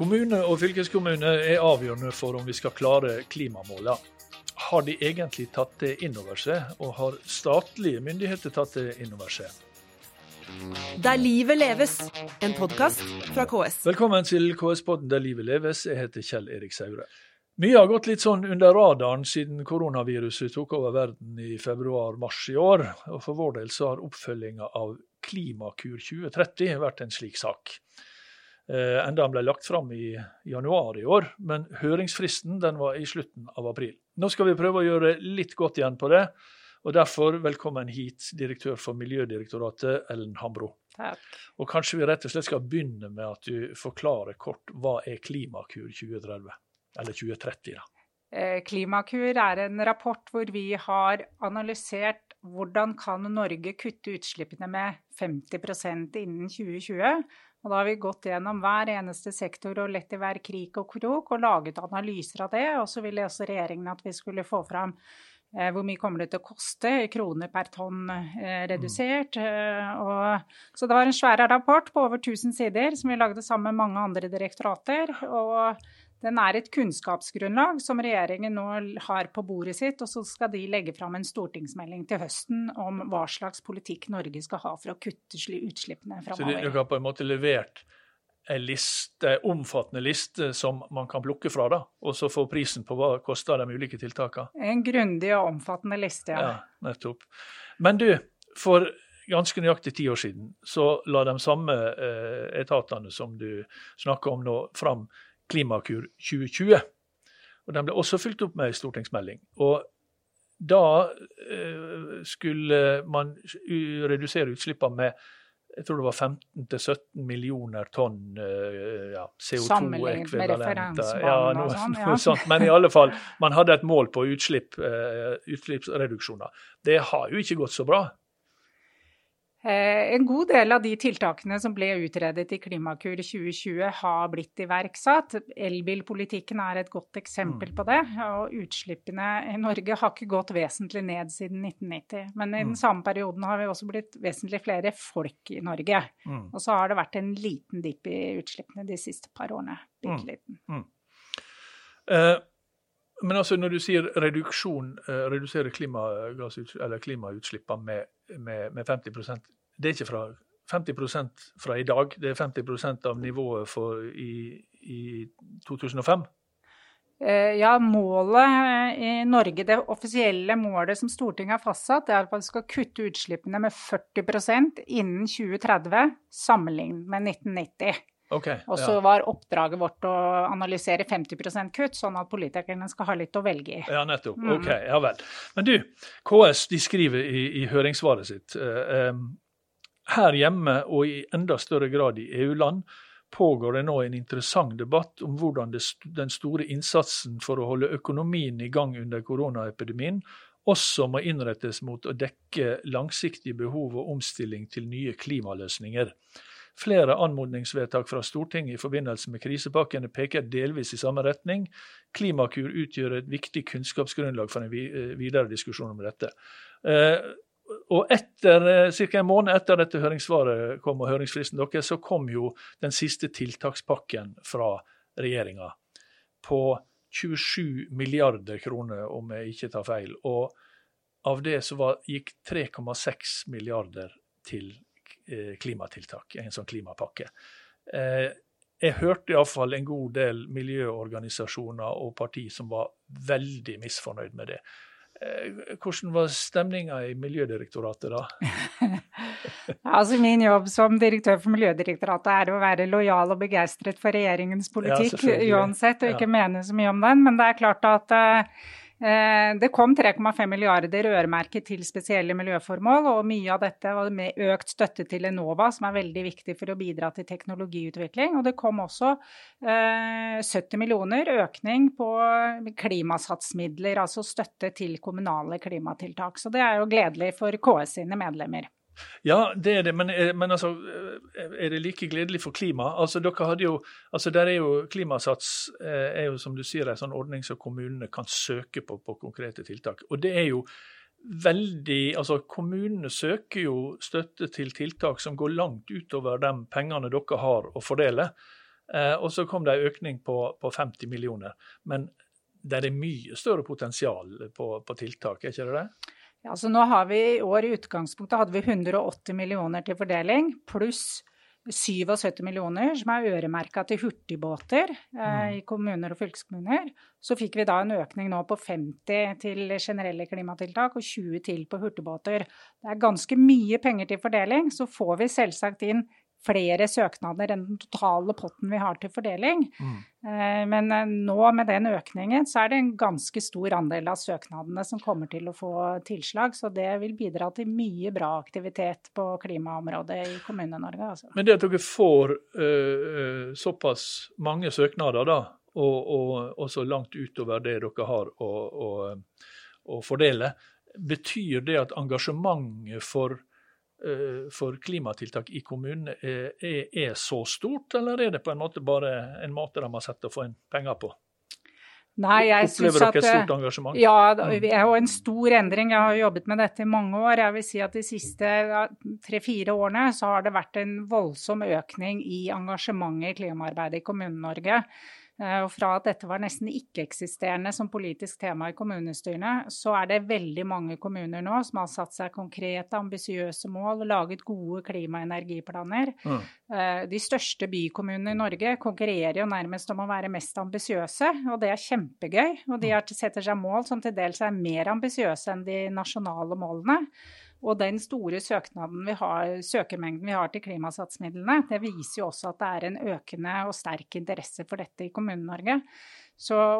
Kommune og fylkeskommune er avgjørende for om vi skal klare klimamålene. Har de egentlig tatt det inn over seg, og har statlige myndigheter tatt det inn over seg? Der livet leves, en podkast fra KS. Velkommen til KS-podden Der livet leves. Jeg heter Kjell Erik Saure. Mye har gått litt sånn under radaren siden koronaviruset tok over verden i februar-mars i år. Og for vår del så har oppfølginga av Klimakur 2030 vært en slik sak. Eh, enda den ble lagt fram i januar i år, men høringsfristen den var i slutten av april. Nå skal vi prøve å gjøre litt godt igjen på det, og derfor velkommen hit, direktør for Miljødirektoratet, Ellen Hambro. Takk. Og kanskje vi rett og slett skal begynne med at du forklarer kort hva er Klimakur 2030? Eller 2030, da. Eh, Klimakur er en rapport hvor vi har analysert hvordan kan Norge kutte utslippene med 50% innen 2020. Og da har vi gått gjennom hver eneste sektor og lett i hver krik og krok og laget analyser av det. Og så ville også regjeringen at vi skulle få fram eh, hvor mye kommer det til å koste kroner per tonn eh, redusert. Og, så det var en svær rapport på over 1000 sider som vi lagde sammen med mange andre direktorater. og den er et kunnskapsgrunnlag som regjeringen nå har på bordet sitt, og så skal de legge fram en stortingsmelding til høsten om hva slags politikk Norge skal ha for å kutte utslippene framover. Så dere har på en måte levert en liste, omfattende liste som man kan plukke fra, da, og så få prisen på hva koster de ulike tiltakene? En grundig og omfattende liste, ja. Ja, nettopp. Men du, for ganske nøyaktig ti år siden så la de samme eh, etatene som du snakker om nå, fram Klimakur 2020. Og Den ble også fulgt opp med en stortingsmelding. Og da eh, skulle man redusere utslippene med jeg tror det var 15-17 millioner tonn eh, ja, CO2-ekvivalenter. Ja, noe, sånn, ja. noe sånt. Men i alle fall, man hadde et mål på utslipp, eh, utslippsreduksjoner. Det har jo ikke gått så bra. Eh, En god del av de tiltakene som ble utredet i Klimakur 2020 har blitt iverksatt. Elbilpolitikken er et godt eksempel Mm. på det. Og utslippene i Norge har ikke gått vesentlig ned siden 1990. Men i Mm. den samme perioden har vi også blitt vesentlig flere folk i Norge. Mm. Og så har det vært en liten dipp i utslippene de siste par årene. Bitte liten. Eh, men altså når du sier reduksjon, eh, redusere klimautslippene med, med, med 50% det er ikke fra 50 fra i dag, det er 50% av nivået for i, i 2005. Eh, Ja, målet i Norge, det offisielle målet som Stortinget har fastsatt, det er at man skal kutte utslippene med 40% innen 2030 sammenlignet med 1990. Ok, Og så ja. var oppdraget vårt å analysere 50 kutt, sånn at politikerne skal ha litt å velge i. ja, nettopp. Mm. Ok, ja vel. Men du, KS de skriver i, i høringssvaret sitt eh, her hjemme og i enda større grad i EU-land pågår det nå en interessant debatt om hvordan det, den store innsatsen for å holde økonomien i gang under koronaepidemien også må innrettes mot å dekke langsiktige behov og omstilling til nye klimaløsninger. Flere anmodningsvedtak fra Stortinget i forbindelse med krisepakkene peker delvis i samme retning. Klimakur utgjør et viktig kunnskapsgrunnlag for en eh, videre diskusjon om dette. Eh, og etter, Ca. en måned etter dette høringssvaret kom og høringsfristen deres, så kom jo den siste tiltakspakken fra regjeringa på 27 milliarder kroner, om jeg ikke tar feil. Og av det så var, gikk 3,6 milliarder til eh, klimatiltak, en sånn klimapakke. Eh, jeg hørte iallfall en god del miljøorganisasjoner og parti som var veldig misfornøyd med det. Eh, Hvordan var stemninga i Miljødirektoratet da? Altså Min jobb som direktør for Miljødirektoratet er å være lojal og begeistret for regjeringens politikk ja, uansett, og Ja. ikke mene så mye om den. Men det er klart at eh, eh, det kom 3,5 milliarder øremerket til spesielle miljøformål, og mye av dette var med økt støtte til Enova, som er veldig viktig for å bidra til teknologiutvikling. Og det kom også eh, 70 millioner økning på klimasatsmidler, altså støtte til kommunale klimatiltak. Så det er jo gledelig for KS sine medlemmer. Ja, det er det, men, eh, men altså, eh, er det like gledelig for klima? Altså, dere hadde jo, altså der er jo Klimasats eh, er jo som du sier en sånn ordning som kommunene kan søke på på konkrete tiltak. Og det er jo veldig Altså, kommunene søker jo støtte til tiltak som går langt utover de pengene dere har å fordele. Og så kom det en økning på, på 50 millioner. Men det er mye større potensial på, på tiltak, er ikke det det? Ja, så nå har vi I år i utgangspunktet hadde vi 180 millioner til fordeling, pluss 77 millioner som er øremerka til hurtigbåter eh, mm. i kommuner og fylkeskommuner. Så fikk vi da en økning nå på 50 til generelle klimatiltak og 20 til på hurtigbåter. Det er ganske mye penger til fordeling. Så får vi selvsagt inn flere søknader enn den totale potten vi har til fordeling. Mm. Eh, men eh, nå med den økningen så er det en ganske stor andel av søknadene som kommer til å få tilslag. Så det vil bidra til mye bra aktivitet på klimaområdet i Kommune-Norge. Altså. Men det at dere får uh, såpass mange søknader, da, og, og også langt utover det dere har å, å, å fordele, betyr det at engasjementet for for klimatiltak i kommunene er, er, så stort, eller er det på en måte bare en måte de har sett å få inn penger på? Nei, jeg Opplever dere et stort engasjement? Ja, det er jo en stor endring. Jeg har jobbet med dette i mange år. Jeg vil si at De siste tre-fire årene så har det vært en voldsom økning i engasjementet i klimaarbeidet i Kommune-Norge. Eh, og fra at dette var nesten ikke-eksisterende som politisk tema i kommunestyrene, så er det veldig mange kommuner nå som har satt seg konkrete, ambisiøse mål og laget gode klima- og energiplaner. Mm. Eh, de største bykommunene i Norge konkurrerer jo nærmest om å være mest ambisiøse, og det er kjempegøy. Og de mm. setter seg mål som til dels er mer ambisiøse enn de nasjonale målene. Og den store vi har, søkermengden vi har til klimasatsmidlene, det viser jo også at det er en økende og sterk interesse for dette i Kommune-Norge.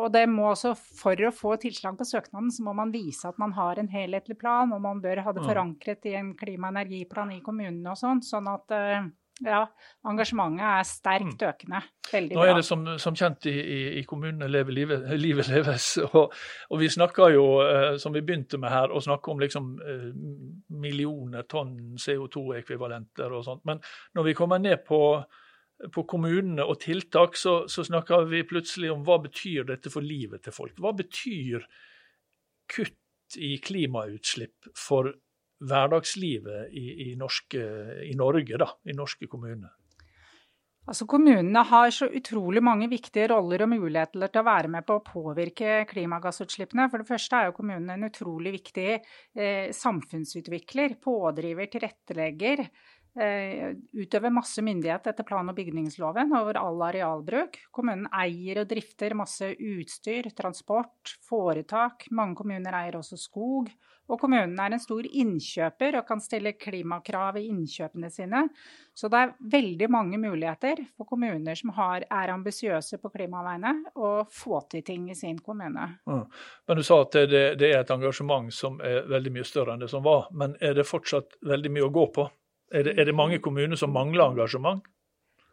og det må også, For å få tilslag på søknaden, så må man vise at man har en helhetlig plan, og man bør ha det forankret i en klima- og energiplan i kommunene og sånn. sånn at eh, ja, engasjementet er sterkt mm. økende. Veldig bra. Nå er det som, som kjent i, i, kommunene leve livet, livet leves. Og, og, vi snakker jo, eh, som vi begynte med her, å snakke om liksom eh, millioner tonn CO2-ekvivalenter og sånt. Men når vi kommer ned på, på kommunene og tiltak, så, så, snakker vi plutselig om hva betyr dette for livet til folk. Hva betyr kutt i klimautslipp for hverdagslivet i, i, norske, i Norge, da, i norske kommuner? Altså Kommunene har så utrolig mange viktige roller og muligheter til å være med på å påvirke klimagassutslippene. For det første er jo kommunene en utrolig viktig eh, samfunnsutvikler, pådriver, tilrettelegger. Eh, utøver masse myndighet etter plan- og bygningsloven over all arealbruk. Kommunen eier og drifter masse utstyr, transport, foretak. Mange kommuner eier også skog. Og kommunen er en stor innkjøper og kan stille klimakrav i innkjøpene sine. Så det er veldig mange muligheter for kommuner som har, er ambisiøse på klimavegne, å få til ting i sin kommune. Mm. Men Du sa at det, det, er et engasjement som er veldig mye større enn det som var. Men er det fortsatt veldig mye å gå på? Er det, er det mange kommuner som mangler engasjement?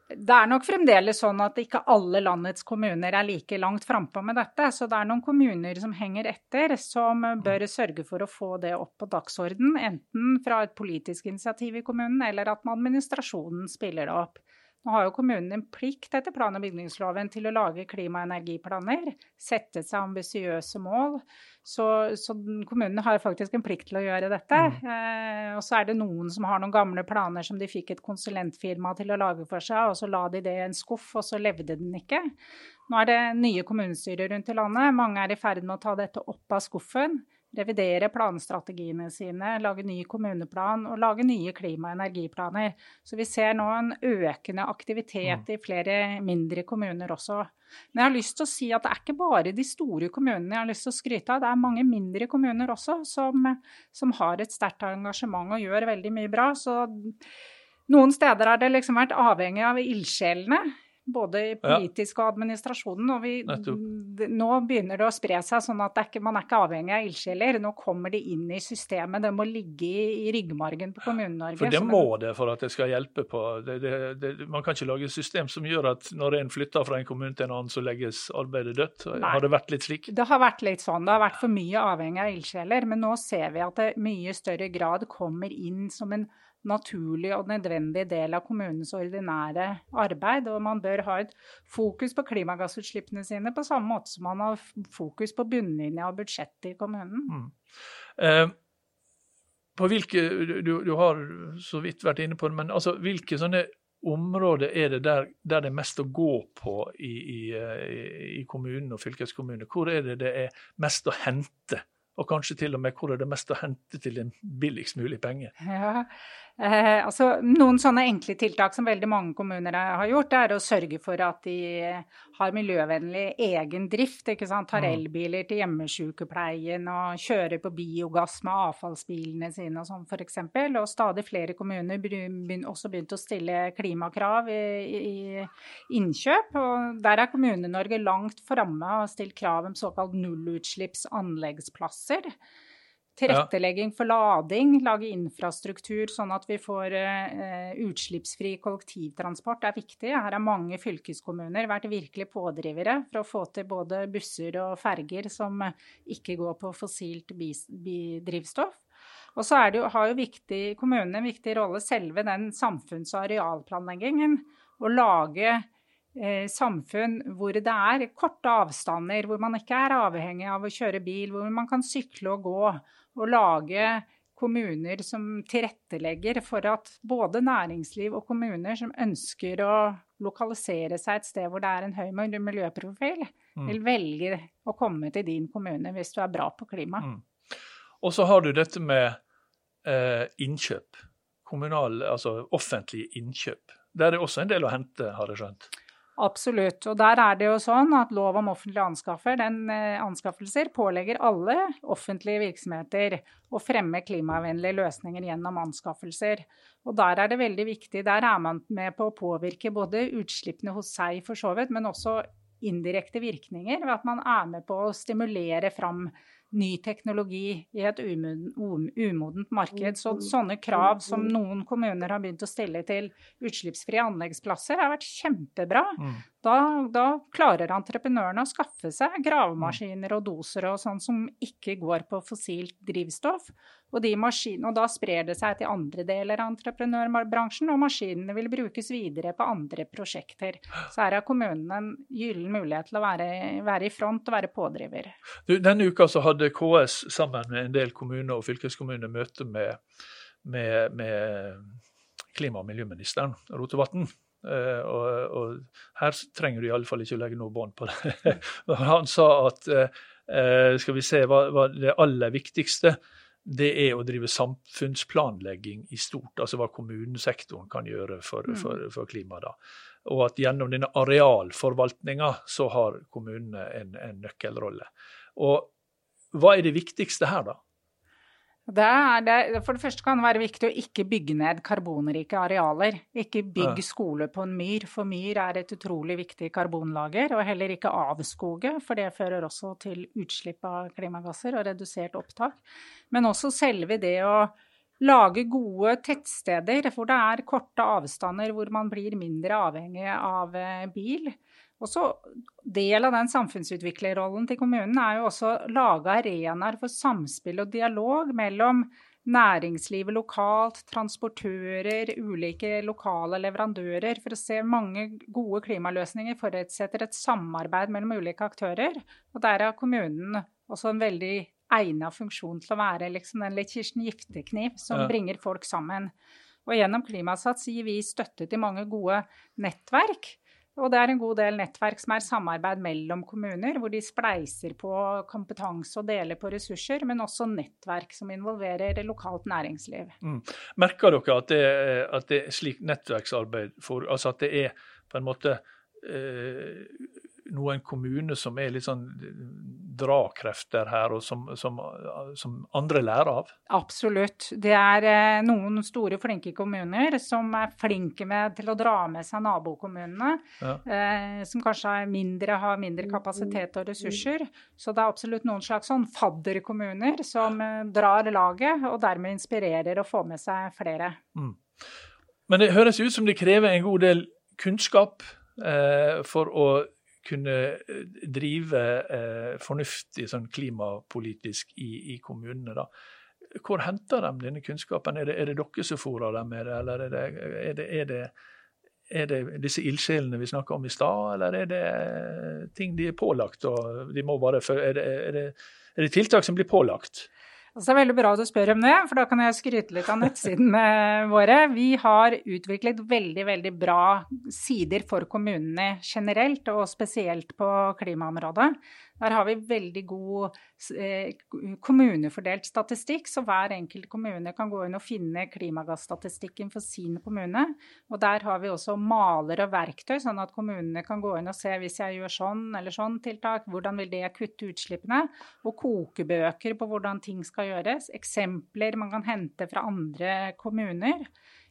Det er nok fremdeles sånn at ikke alle landets kommuner er like langt frampå med dette. Så det er noen kommuner som henger etter, som bør sørge for å få det opp på dagsorden. Enten fra et politisk initiativ i kommunen, eller at administrasjonen spiller det opp. Nå har jo kommunen en plikt etter plan- og bygningsloven til å lage klima- og energiplaner, sette seg ambisiøse mål. Så, så kommunene har faktisk en plikt til å gjøre dette. Mm. Eh, og så er det noen som har noen gamle planer som de fikk et konsulentfirma til å lage for seg, og så la de det i en skuff, og så levde den ikke. Nå er det nye kommunestyrer rundt i landet. Mange er i ferd med å ta dette opp av skuffen revidere planstrategiene sine, lage ny kommuneplan og lage nye klima- og energiplaner. Så vi ser nå en økende aktivitet mm. i flere mindre kommuner også. Men jeg har lyst til å si at det er ikke bare de store kommunene jeg har lyst til å skryte av. Det er mange mindre kommuner også som, som har et sterkt engasjement og gjør veldig mye bra. Så noen steder har det liksom vært avhengig av ildsjelene både i politisk og administrasjonen. Og vi, nå begynner det å spre seg, sånn at ikke, man er ikke avhengig av ildsjeler. Nå kommer de inn i systemet. Det må ligge i, i ryggmargen på Kommune-Norge. For det må det for at det skal hjelpe på. Det, det, det, man kan ikke lage et system som gjør at når en flytter fra en kommune til en annen, så legges arbeidet dødt. Nei. Har det vært litt slik? Det har vært litt sånn. Det har vært for mye avhengig av ildsjeler. Men nå ser vi at det i mye større grad kommer inn som en naturlig og nødvendig del av kommunens ordinære arbeid. Og man bør ha et fokus på klimagassutslippene sine på samme måte som man har fokus på bunnlinja og budsjettet i kommunen. Mm. Eh, på hvilke, du, du, har så vidt vært inne på det, men altså, hvilke sånne områder er det der, der det er mest å gå på i, i, i kommunen og fylkeskommunen? Hvor er det det er mest å hente? Og kanskje til og med hvor er det mest å hente til en billigst mulig penge? Ja, Eh, altså, noen sånne enkle tiltak som veldig mange kommuner har gjort, er å sørge for at de har miljøvennlig egen drift. ikke sant? Tar mm. elbiler til hjemmesykepleien og kjører på biogass med avfallsbilene sine og sånn f.eks. Og stadig flere kommuner har også begynt å stille klimakrav i, i innkjøp. Og der er Kommune-Norge langt framme og har stilt krav om såkalt nullutslippsanleggsplasser. Tilrettelegging for lading, lage infrastruktur sånn at vi får uh, utslippsfri kollektivtransport er viktig. Her har mange fylkeskommuner vært virkelig pådrivere for å få til både busser og ferger som ikke går på fossilt drivstoff. Og så jo, har jo viktig, kommunene en viktig rolle selve den samfunns- og arealplanleggingen. Å lage eh, samfunn hvor det er korte avstander, hvor man ikke er avhengig av å kjøre bil, hvor man kan sykle og gå å lage kommuner som tilrettelegger for at både næringsliv og kommuner som ønsker å lokalisere seg et sted hvor det er en høy miljøprofil, mm. vil velge å komme til din kommune hvis du er bra på klima. Mm. Og så har du dette med eh, innkjøp. Kommunal, altså offentlige innkjøp. Der er det også en del å hente, har jeg skjønt? Absolutt. Og der er det jo sånn at lov om offentlige anskaffer, eh, anskaffelser pålegger alle offentlige virksomheter å fremme klimavennlige løsninger gjennom anskaffelser. Og der er det veldig viktig. Der er man med på å påvirke både utslippene hos seg for så vidt, men også indirekte virkninger ved at man er med på å stimulere fram ny teknologi i et umodent marked. Så sånne krav som noen kommuner har begynt å stille til utslippsfrie anleggsplasser, har vært kjempebra. Da, da, klarer entreprenørene å skaffe seg gravemaskiner og doser og sånn som ikke går på fossilt drivstoff. Og, og, da sprer det seg til andre deler av entreprenørbransjen, og maskinene vil brukes videre på andre prosjekter. Så her har kommunene en gyllen mulighet til å være, være, i front og være pådriver. Du, denne uka så hadde KS sammen med en del kommuner og fylkeskommuner møte med, med, med klima- og miljøministeren, Rotevatn. Uh, og, og, her trenger du i alle fall ikke å legge noe bånd på det. Han sa at uh, skal vi se hva, hva det aller viktigste det er å drive samfunnsplanlegging i stort, altså hva kommunesektoren kan gjøre for, mm. for, for klimaet. Og at gjennom denne arealforvaltninga så har kommunene en, en nøkkelrolle. Og hva er det viktigste her, da? Det det, for det første kan det være viktig å ikke bygge ned karbonrike arealer. Ikke bygg skole på en myr, for myr er et utrolig viktig karbonlager. Og heller ikke avskoge, for det fører også til utslipp av klimagasser og redusert opptak. Men også selve det å lage gode tettsteder hvor det er korte avstander, hvor man blir mindre avhengig av eh, bil. Og så Del av den samfunnsutviklerrollen til kommunen er jo også å lage arenaer for samspill og dialog mellom næringslivet lokalt, transportører, ulike lokale leverandører. For å se mange gode klimaløsninger forutsetter et samarbeid mellom ulike aktører. Og der har kommunen også en veldig egnet funksjon til å være liksom den litt Kirsten Giftekniv som ja. bringer folk sammen. Og gjennom Klimasats gir vi støtte til mange gode nettverk og det er en god del nettverk som er samarbeid mellom kommuner, hvor de spleiser på kompetanse og deler på ressurser, men også nettverk som involverer lokalt næringsliv. Mm. Merker dere at det, at det er slik nettverksarbeid for, altså at det er på en måte eh, noen kommuner som er litt sånn drakrefter her, og som, som, som, andre lærer av? Absolutt. Det er eh, noen store, flinke kommuner som er flinke med, til å dra med seg nabokommunene. Ja. Eh, som kanskje mindre, har mindre kapasitet og ressurser. Så det er absolutt noen slags sånn fadderkommuner som eh, drar laget, og dermed inspirerer og får med seg flere. Mm. Men det høres ut som det krever en god del kunnskap eh, for å kunne eh, drive eh, fornuftig sånn klimapolitisk i, i, kommunene. da. Hvor henter de denne kunnskapen? Er det, er det dere som fôrer dem med det, eller er det, er det, er det, er det disse ildsjelene vi snakka om i stad, eller er det ting de er pålagt? og de må bare, er det, er det tiltak som blir pålagt? Det er veldig bra at du spør om det, for da kan jeg skryte litt av nettsidene våre. Vi har utviklet veldig, veldig bra sider for kommunene generelt, og spesielt på klimaområdet. Der har vi veldig god eh, kommunefordelt statistikk, så hver enkelt kommune kan gå inn og finne klimagassstatistikken for sin kommune. Og der har vi også maler og verktøy, sånn at kommunene kan gå inn og se hvis jeg gjør sånn eller sånn tiltak, hvordan vil det kutte utslippene? Og kokebøker på hvordan ting skal gjøres. Eksempler man kan hente fra andre kommuner.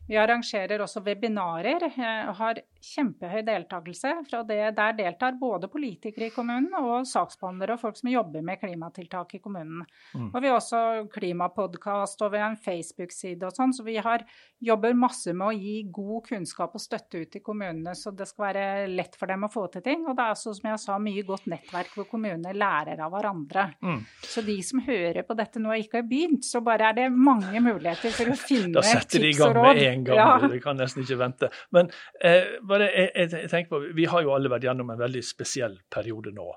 Vi arrangerer også webinarer eh, og har kjempehøy deltakelse. Fra det, der deltar både politikere i kommunen og saksbehandlere og folk som jobber med klimatiltak i kommunen. Mm. Og vi har også klimapodkast og vi har en Facebook-side og sånn, så vi har, jobber masse med å gi god kunnskap og støtte ut til kommunene, så det skal være lett for dem å få til ting. Og det er også, som jeg sa, mye godt nettverk hvor kommunene lærer av hverandre. Mm. Så de som hører på dette nå og ikke har begynt, så bare er det mange muligheter for å finne tips og råd en gang. Ja. Vi kan nesten ikke vente. Men eh, bare, jeg, jeg, tenker på, vi har jo alle vært gjennom en veldig spesiell periode nå.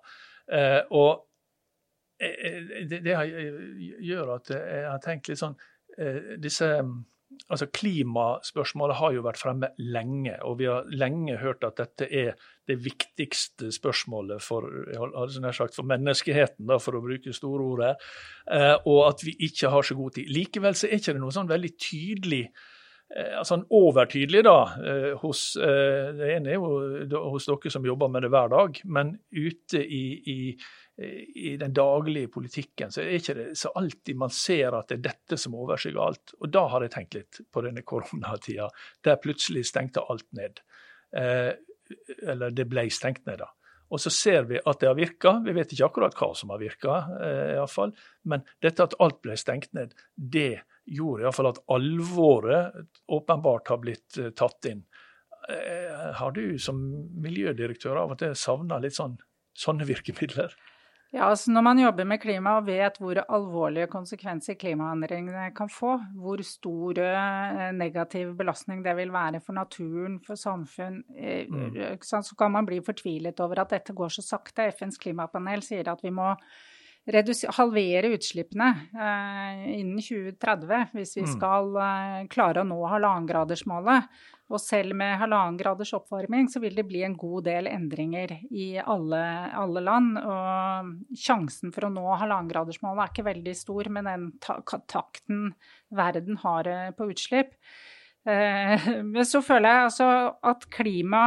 Eh, og eh, det, det, gjør at jeg har tenkt litt sånn eh, disse altså Klimaspørsmålet har jo vært fremme lenge, og vi har lenge hørt at dette er det viktigste spørsmålet for, sagt, for menneskeheten, da, for å bruke store ord eh, og at vi ikke har så god tid. Likevel så er ikke det noe sånn veldig tydelig Eh, altså overtydelig da, eh, hos eh, Det ene er jo hos dere som jobber med det hver dag, men ute i, i, i den daglige politikken så er ikke det så alltid man ser at det er dette som overskygger alt. Og da har jeg tenkt litt på denne koronatida, der plutselig stengte alt ned. Eller det ble stengt ned, da. Og så ser vi at det har virka. Vi vet ikke akkurat hva som har virka, iallfall. Men dette at alt ble stengt ned, det gjorde iallfall at alvoret åpenbart har blitt eh, tatt inn. Eh, har du som miljødirektør av og til savna litt sånn, sånne virkemidler? Ja, altså Når man jobber med klima og vet hvor alvorlige konsekvenser klimaendringene kan få, hvor stor eh, negativ belastning det vil være for naturen, for samfunn, mm. så kan man bli fortvilet over at dette går så sakte. FNs klimapanel sier at vi må halvere utslippene eh, innen 2030 hvis vi mm. skal eh, klare å nå halvannengradersmålet. Og selv med halvannen graders oppvarming så vil det bli en god del endringer i alle, alle land. Og sjansen for å nå halvannengradersmålet er ikke veldig stor med den takten verden har eh, på utslipp. Men så føler jeg altså at klima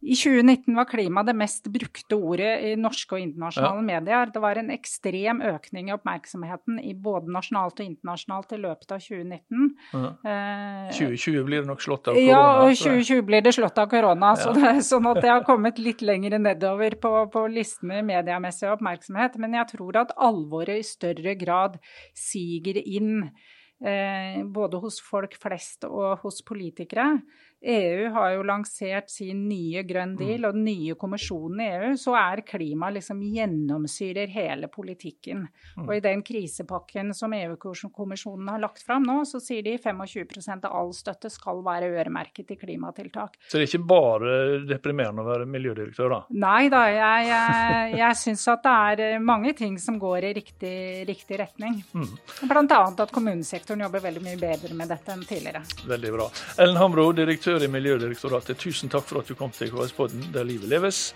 i 2019 var klima det mest brukte ordet i norske og internasjonale ja. medier. Det var en ekstrem økning i oppmerksomheten i både nasjonalt og internasjonalt i løpet av 2019. Ja. Eh, 2020 blir det nok slått av korona? Ja, og 2020 blir det slått av korona. Ja. Så det, sånn at det har kommet litt lenger nedover på, på listene i mediemessig oppmerksomhet. Men jeg tror at alvoret i større grad siger inn. Eh, både hos folk flest og hos politikere. EU har jo lansert sin nye grønn mm. deal, og den nye kommisjonen i EU, så er klima liksom gjennomsyrer hele politikken. Mm. Og i den krisepakken som EU-kommisjonen har lagt fram nå, så sier de 25% av all støtte skal være øremerket til klimatiltak. Så det er ikke bare deprimerende å være miljødirektør, da? Nei da, jeg, jeg, jeg syns at det er eh, mange ting som går i riktig, riktig retning. Mm. Bl.a. at kommunesektoren jobber veldig mye bedre med dette enn tidligere. Veldig bra. Ellen Hambro, direktør direktør i Miljødirektoratet, tusen takk for at du kom til KS-podden Der livet leves.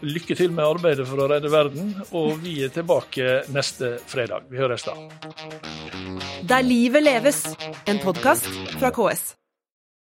Lykke til med arbeidet for å redde verden, og vi er tilbake neste fredag. Vi høres da. Der livet leves, en podkast fra KS.